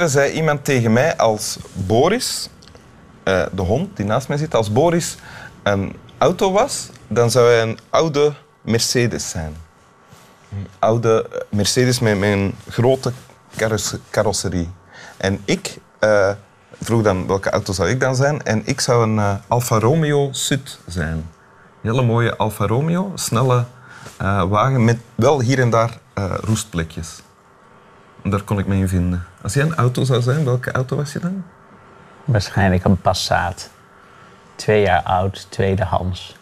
gisteren zei iemand tegen mij als Boris, eh, de hond die naast mij zit, als Boris een auto was, dan zou hij een oude Mercedes zijn. Een oude Mercedes met, een grote carros- carrosserie. En ik eh, vroeg dan welke auto zou ik dan zijn. En ik zou een eh, Alfa Romeo Sud zijn. Een hele mooie Alfa Romeo, snelle eh, wagen met wel hier en daar eh, roestplekjes. Daar kon ik me in vinden. Als jij een auto zou zijn, welke auto was je dan? Waarschijnlijk een Passat. Twee jaar oud, tweedehands.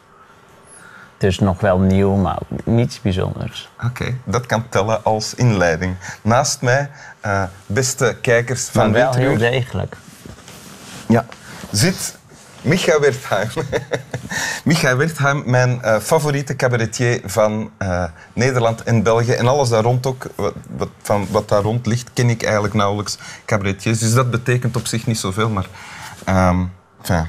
Dus nog wel nieuw, maar niets bijzonders. Oké, dat kan tellen als inleiding. Naast mij, eh, beste kijkers van Maar wel heel degelijk. ja, zit Micha Wertheim. Micha Wertheim, mijn eh, favoriete cabaretier van eh, Nederland en België. En alles daar rond ook, wat, van wat daar rond ligt, ken ik eigenlijk nauwelijks cabaretiers. Dus dat betekent op zich niet zoveel, maar... ehm enfin,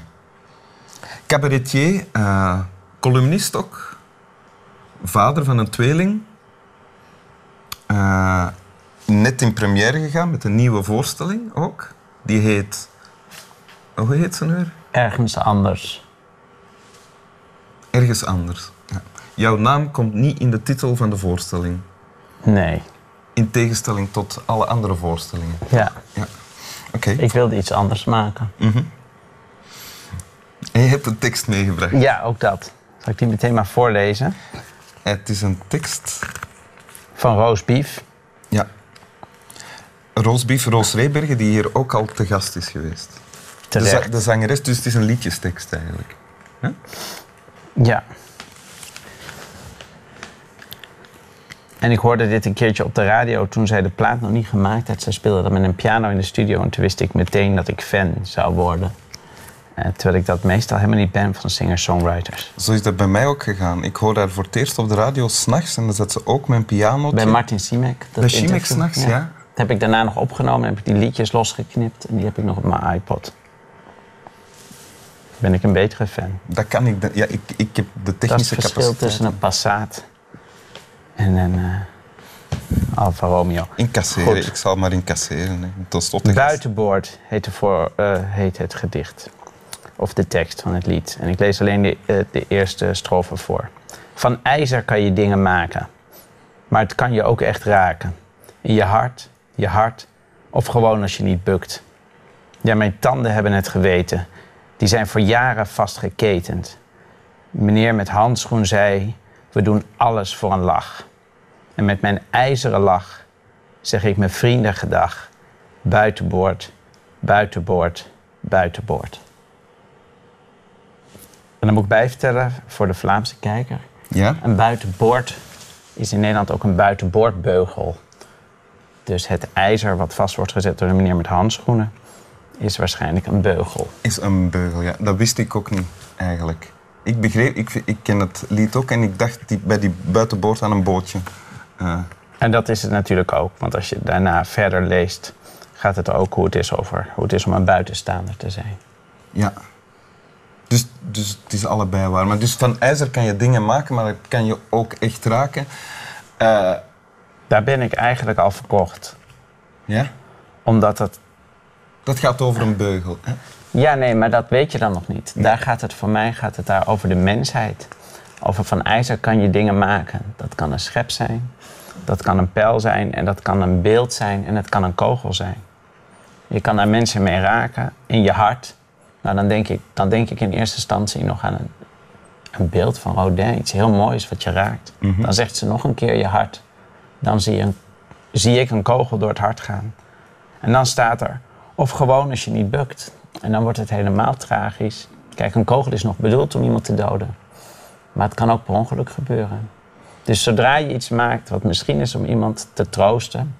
cabaretier, eh, columnist ook. Vader van een tweeling. Net in première gegaan met een nieuwe voorstelling ook. Die heet... Hoe heet ze nu? Ergens anders. Ergens anders. Ja. Jouw naam komt niet in de titel van de voorstelling. Nee. In tegenstelling tot alle andere voorstellingen. Ja, Ja. Oké. ik wilde iets anders maken. En je hebt een tekst meegebracht. Ja, ook dat. Zal ik die meteen maar voorlezen? Het is een tekst... Van Roos Bief. Ja. Roosbief Roos Rebergen, die hier ook al te gast is geweest. De, za- Terecht. de zangeres, dus het is een liedjestekst eigenlijk. Ja. En ik hoorde dit een keertje op de radio toen zij de plaat nog niet gemaakt had. Zij speelde dat met een piano in de studio en toen wist ik meteen dat ik fan zou worden. Eh, terwijl ik dat meestal helemaal niet ben van singer-songwriters. Zo is dat bij mij ook gegaan. Ik hoorde haar voor het eerst op de radio s'nachts en dan zat ze ook mijn piano. Bij Martin Simek. dat Bij Simek s'nachts, ja. Dat heb ik daarna nog opgenomen en heb ik die liedjes losgeknipt en die heb ik nog op mijn iPod. Ben ik een betere fan. Dat kan ik. Ja, ik, ik heb de Dat is technische het verschil tussen een Passat en een eh, Alfa Romeo. Incasseren. Goed. Ik zal maar incasseren. hè. Buitenboord heet, voor, eh, heet het gedicht. Of de tekst van het lied. En ik lees alleen de, eh, de eerste strofe voor. Van ijzer kan je dingen maken. Maar het kan je ook echt raken. In je hart, je hart. Of gewoon als je niet bukt. Ja, mijn tanden hebben het geweten. Die zijn voor jaren vastgeketend. Meneer met handschoen zei... We doen alles voor een lach. En met mijn ijzeren lach zeg ik mijn vrienden gedag. Buitenboord, buitenboord, buitenboord. En dan moet ik bijvertellen voor de Vlaamse kijker. Ja? Een buitenboord is in Nederland ook een buitenboordbeugel. Dus het ijzer wat vast wordt gezet door de meneer met handschoenen... is waarschijnlijk een beugel. Is een beugel, ja. Dat wist ik ook niet, eigenlijk. Ik begreep, ik, ik ken het lied ook en ik dacht die, bij die buitenboord aan een bootje. Eh, En dat is het natuurlijk ook. Want als je daarna verder leest... gaat het ook hoe het is, over, hoe het is om een buitenstaander te zijn. ja. Dus, dus het is allebei waar. Maar dus van ijzer kan je dingen maken, maar dat kan je ook echt raken. Eh, Daar ben ik eigenlijk al verkocht. ja? Omdat het Dat gaat over een beugel. Hè? Ja, nee, maar dat weet je dan nog niet. Daar gaat het voor mij gaat het daar over de mensheid. Over van ijzer kan je dingen maken. Dat kan een schep zijn, dat kan een pijl zijn en dat kan een beeld zijn en dat kan een kogel zijn. Je kan daar mensen mee raken in je hart. Nou, dan denk ik, dan denk ik in eerste instantie nog aan een, een beeld van Rodin, iets heel moois wat je raakt. Dan zegt ze nog een keer je hart. Dan zie, je een, zie ik een kogel door het hart gaan. En dan staat er, of gewoon als je niet bukt. En dan wordt het helemaal tragisch. Kijk, een kogel is nog bedoeld om iemand te doden. Maar het kan ook per ongeluk gebeuren. Dus zodra je iets maakt wat misschien is om iemand te troosten.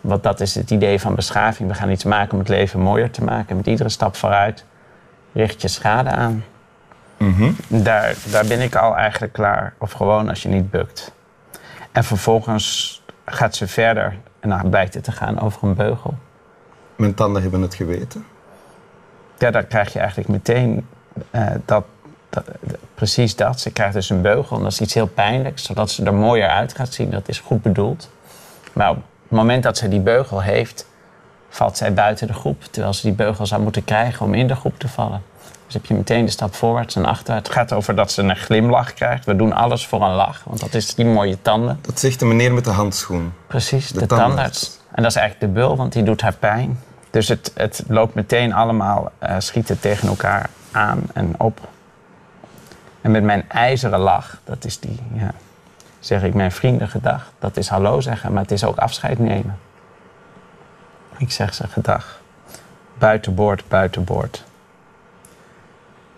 Want dat is het idee van beschaving. We gaan iets maken om het leven mooier te maken. Met iedere stap vooruit richt je schade aan. Daar, daar ben ik al eigenlijk klaar. Of gewoon als je niet bukt. En vervolgens gaat ze verder. En dan blijkt het te gaan over een beugel. Mijn tanden hebben het geweten. ja, dan krijg je eigenlijk meteen eh, dat, precies dat. Ze krijgt dus een beugel en dat is iets heel pijnlijks, zodat ze er mooier uit gaat zien. Dat is goed bedoeld. Maar op het moment dat ze die beugel heeft, valt zij buiten de groep. Terwijl ze die beugel zou moeten krijgen om in de groep te vallen. Dus heb je meteen de stap voorwaarts en achterwaarts. Het gaat over dat ze een glimlach krijgt. We doen alles voor een lach, want dat is die mooie tanden. Dat zegt de meneer met de handschoen. Precies, De de, tandarts. tandarts. En dat is eigenlijk de bul, want die doet haar pijn. Dus het, het loopt meteen allemaal eh, schieten tegen elkaar aan en op. En met mijn ijzeren lach, dat is die, ja, zeg ik mijn vrienden gedag. Dat is hallo zeggen, maar het is ook afscheid nemen. Ik zeg ze gedag. Buitenboord, buitenboord.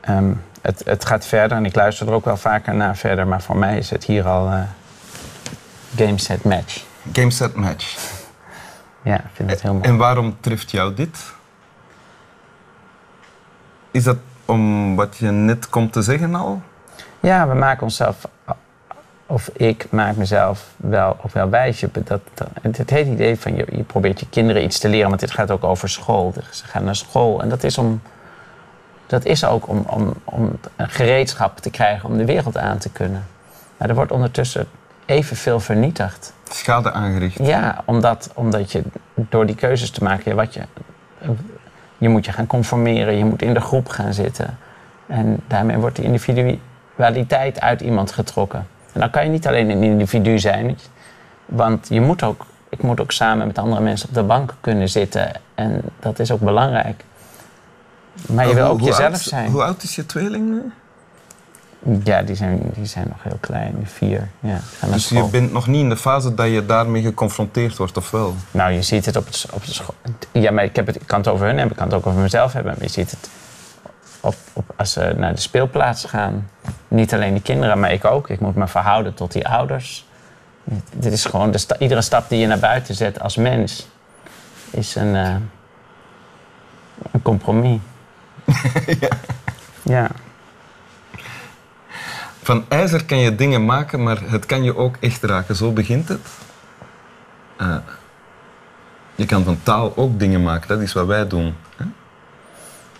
Ehm, het, het gaat verder en ik luister er ook wel vaker naar verder, maar voor mij is het hier al eh, game set match. Game set match. Ja, ik vind het heel mooi. En waarom treft jou dit? Is dat om wat je net komt te zeggen al? Ja, we maken onszelf, of ik maak mezelf wel ook wel wijs. Dat, dat, het, het hele idee van je, je probeert je kinderen iets te leren, want dit gaat ook over school. Dus Ze gaan naar school en dat is, om, dat is ook om, om, om een gereedschap te krijgen om de wereld aan te kunnen. Maar er wordt ondertussen evenveel vernietigd. Schade aangericht. Ja, omdat, omdat je door die keuzes te maken, wat je, je moet je gaan conformeren, je moet in de groep gaan zitten. En daarmee wordt die individualiteit uit iemand getrokken. En dan kan je niet alleen een individu zijn, want je moet ook, ik moet ook samen met andere mensen op de bank kunnen zitten. En dat is ook belangrijk. Maar je wil ook jezelf oud- zijn. Hoe oud is je tweeling nu? Ja, die zijn, die zijn nog heel klein, vier. Ja, Dus je bent nog niet in de fase dat je daarmee geconfronteerd wordt, of wel? Nou, je ziet het op, het, op de school. Ja, maar ik, heb het, ik kan het over hun hebben, ik kan het ook over mezelf hebben. Maar je ziet het op, op, als ze naar de speelplaats gaan. Niet alleen die kinderen, maar ik ook. Ik moet me verhouden tot die ouders. Dit is gewoon de sta- iedere stap die je naar buiten zet als mens is een, eh, een compromis. ja. Van ijzer kan je dingen maken, maar het kan je ook echt raken. Zo begint het. Eh, je kan van taal ook dingen maken, dat is wat wij doen. hè?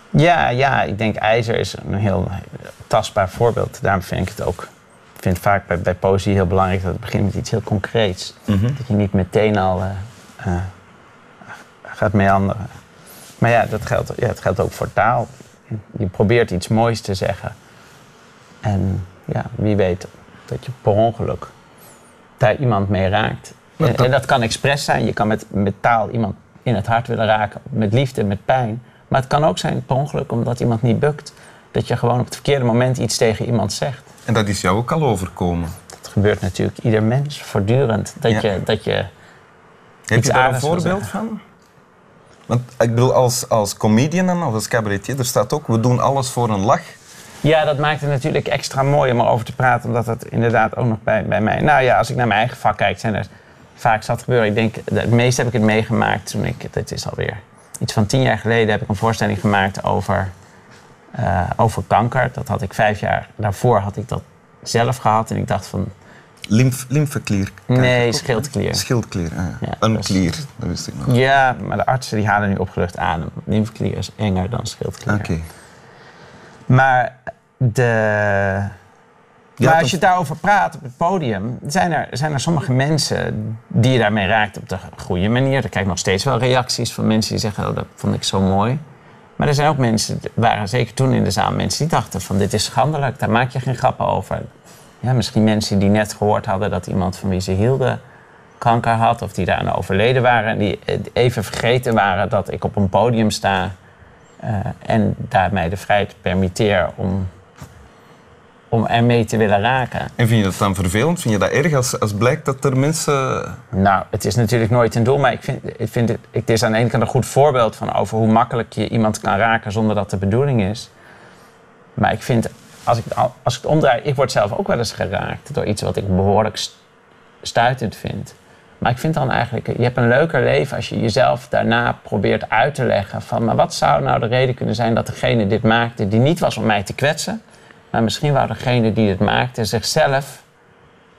Ja, ja, ik denk ijzer is een heel tastbaar voorbeeld. Daarom vind ik het ook. Ik vind vaak bij, bij poëzie heel belangrijk dat het begint met iets heel concreets. Mhm. Dat je niet meteen al eh, eh, gaat meanderen. Maar ja, dat geldt, ja, het geldt ook voor taal. Je probeert iets moois te zeggen. En ja, wie weet dat je per ongeluk daar iemand mee raakt. En, dat- en dat kan expres zijn. Je kan met, met taal iemand in het hart willen raken. Met liefde, met pijn. Maar het kan ook zijn per ongeluk omdat iemand niet bukt. Dat je gewoon op het verkeerde moment iets tegen iemand zegt. En dat is jou ook al overkomen. Dat gebeurt natuurlijk ieder mens voortdurend. Dat, Ja. je, dat je Heb je daar een voorbeeld van? Want ik bedoel, als, als comedian of als cabaretier, er staat ook, we doen alles voor een lach. Ja, dat maakt het natuurlijk extra mooi om erover te praten, omdat het inderdaad ook nog bij, bij mij. Nou ja, als ik naar mijn eigen vak kijk, zijn er vaak zat gebeuren. Ik denk, het meest heb ik het meegemaakt toen ik, dit is alweer iets van tien jaar geleden, heb ik een voorstelling gemaakt over, eh, over kanker. Dat had ik vijf jaar daarvoor had ik dat zelf gehad en ik dacht van, Lymf, lymfeklier. Nee, schildklier. Schildklier, ah, ja. Ja, Een dat is- klier, dat wist ik nog. Ja, maar de artsen die halen nu opgelucht adem. Lymfeklier is enger dan schildklier. Oké. Maar de. Ja, maar dat- als je daarover praat op het podium, zijn er, zijn er sommige mensen die je daarmee raakt op de goede manier. Er krijg ik nog steeds wel reacties van mensen die zeggen, oh, dat vond ik zo mooi. Maar er zijn ook mensen, waren zeker toen in de zaal mensen die dachten van dit is schandelijk, daar maak je geen grappen over. Ja, misschien mensen die net gehoord hadden dat iemand van wie ze hielden kanker had of die daaraan overleden waren en die even vergeten waren dat ik op een podium sta en daarmee de vrijheid permitteer om, om ermee te willen raken. En vind je dat dan vervelend? Vind je dat erg als, als blijkt dat er mensen... Nou, het is natuurlijk nooit een doel, maar ik vind, ik vind het, het is aan de ene kant een goed voorbeeld van over hoe makkelijk je iemand kan raken zonder dat de bedoeling is. Maar ik vind, als ik, als ik het omdraai, ik word zelf ook wel eens geraakt door iets wat ik behoorlijk st- stuitend vind. Maar ik vind dan eigenlijk, je hebt een leuker leven als je jezelf daarna probeert uit te leggen van, maar wat zou nou de reden kunnen zijn dat degene dit maakte, die niet was om mij te kwetsen, maar misschien wou degene die het maakte zichzelf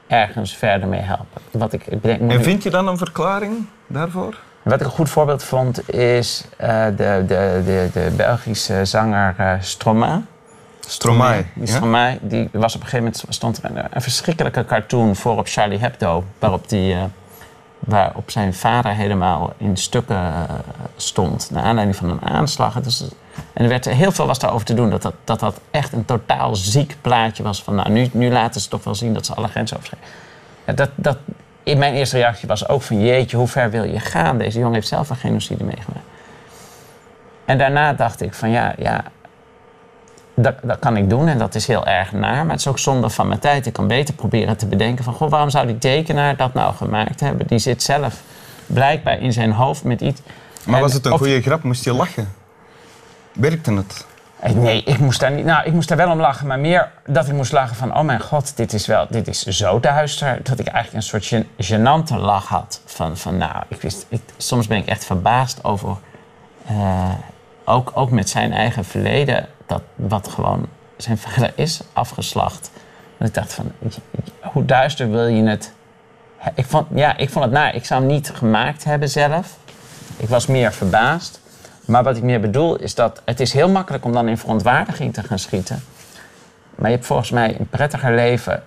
ergens verder mee helpen. Wat ik, bedenk, moet En vind je dan een verklaring daarvoor? wat ik een goed voorbeeld vond is eh, de, de, de, de Belgische zanger eh, Stromae. Stromae. Die ja? Stromae die was op een gegeven moment stond er een, een verschrikkelijke cartoon voor op Charlie Hebdo. Waarop die, eh, waarop zijn vader helemaal in stukken eh, stond. Naar aanleiding van een aanslag. En er werd heel veel was daarover te doen. Dat dat, dat dat echt een totaal ziek plaatje was. Van nou, nu, nu laten ze toch wel zien dat ze alle grenzen overschrijden. Ja, dat, dat, in mijn eerste reactie was ook van jeetje, hoe ver wil je gaan? Deze jongen heeft zelf een genocide meegemaakt. En daarna dacht ik van ja, ja dat, dat kan ik doen en dat is heel erg naar. Maar het is ook zonde van mijn tijd. Ik kan beter proberen te bedenken van... Goh, waarom zou die tekenaar dat nou gemaakt hebben? Die zit zelf blijkbaar in zijn hoofd met iets... Maar En was het een of- goede grap? Moest je lachen? Werkte het? Eh, Nee, ik moest daar niet. Nou, ik moest daar wel om lachen, maar meer dat ik moest lachen van: oh mijn god, dit is wel, dit is zo duister. Dat ik eigenlijk een soort gen, gênante lach had. Van, van nou, ik wist, ik, soms ben ik echt verbaasd over. eh, ook, ook met zijn eigen verleden, dat wat gewoon zijn vader is afgeslacht. Dat ik dacht van, hoe duister wil je het? Ik vond, ja, ik vond het naar. Ik zou hem niet gemaakt hebben zelf. Ik was meer verbaasd. Maar wat ik meer bedoel is dat het is heel makkelijk om dan in verontwaardiging te gaan schieten. Maar je hebt volgens mij een prettiger leven.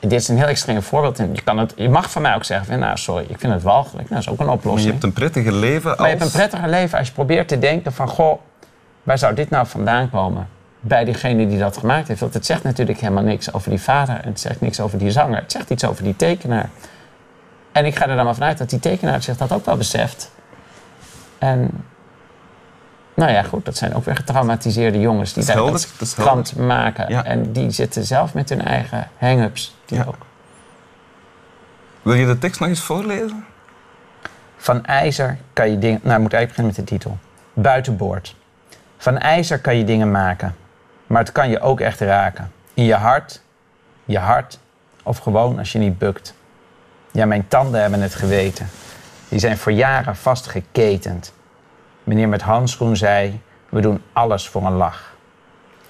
Dit is een heel extreem voorbeeld. En je, kan het, je mag van mij ook zeggen, nou sorry, ik vind het walgelijk. Nou, dat is ook een Maar oplossing. je hebt een prettiger leven als... Maar je hebt een prettiger leven als je probeert te denken van... Goh, waar zou dit nou vandaan komen? Bij diegene die dat gemaakt heeft. Want het zegt natuurlijk helemaal niks over die vader. En het zegt niks over die zanger. Het zegt iets over die tekenaar. En ik ga er dan maar vanuit dat die tekenaar zich dat ook wel beseft. En... Nou ja, goed, dat zijn ook weer getraumatiseerde jongens die daar dat krant maken. Ja. En die zitten zelf met hun eigen hang-ups. Die Ja. ook. Wil je de tekst nog eens voorlezen? Van ijzer kan je dingen. Nou, ik moet eigenlijk beginnen met de titel. Buitenboord. Van ijzer kan je dingen maken, maar het kan je ook echt raken. In je hart, je hart of gewoon als je niet bukt. Ja, mijn tanden hebben het geweten. Die zijn voor jaren vastgeketend. Meneer met handschoen zei: We doen alles voor een lach.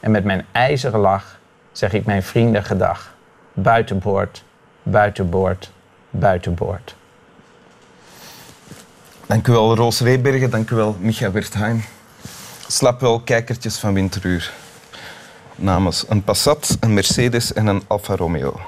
En met mijn ijzeren lach zeg ik mijn vrienden gedag. Buitenboord, buitenboord, buitenboord. Dank u wel, Roos Rebergen. Dank u wel, Micha Wertheim. Slap wel, kijkertjes van Winteruur. Namens een Passat, een Mercedes en een Alfa Romeo.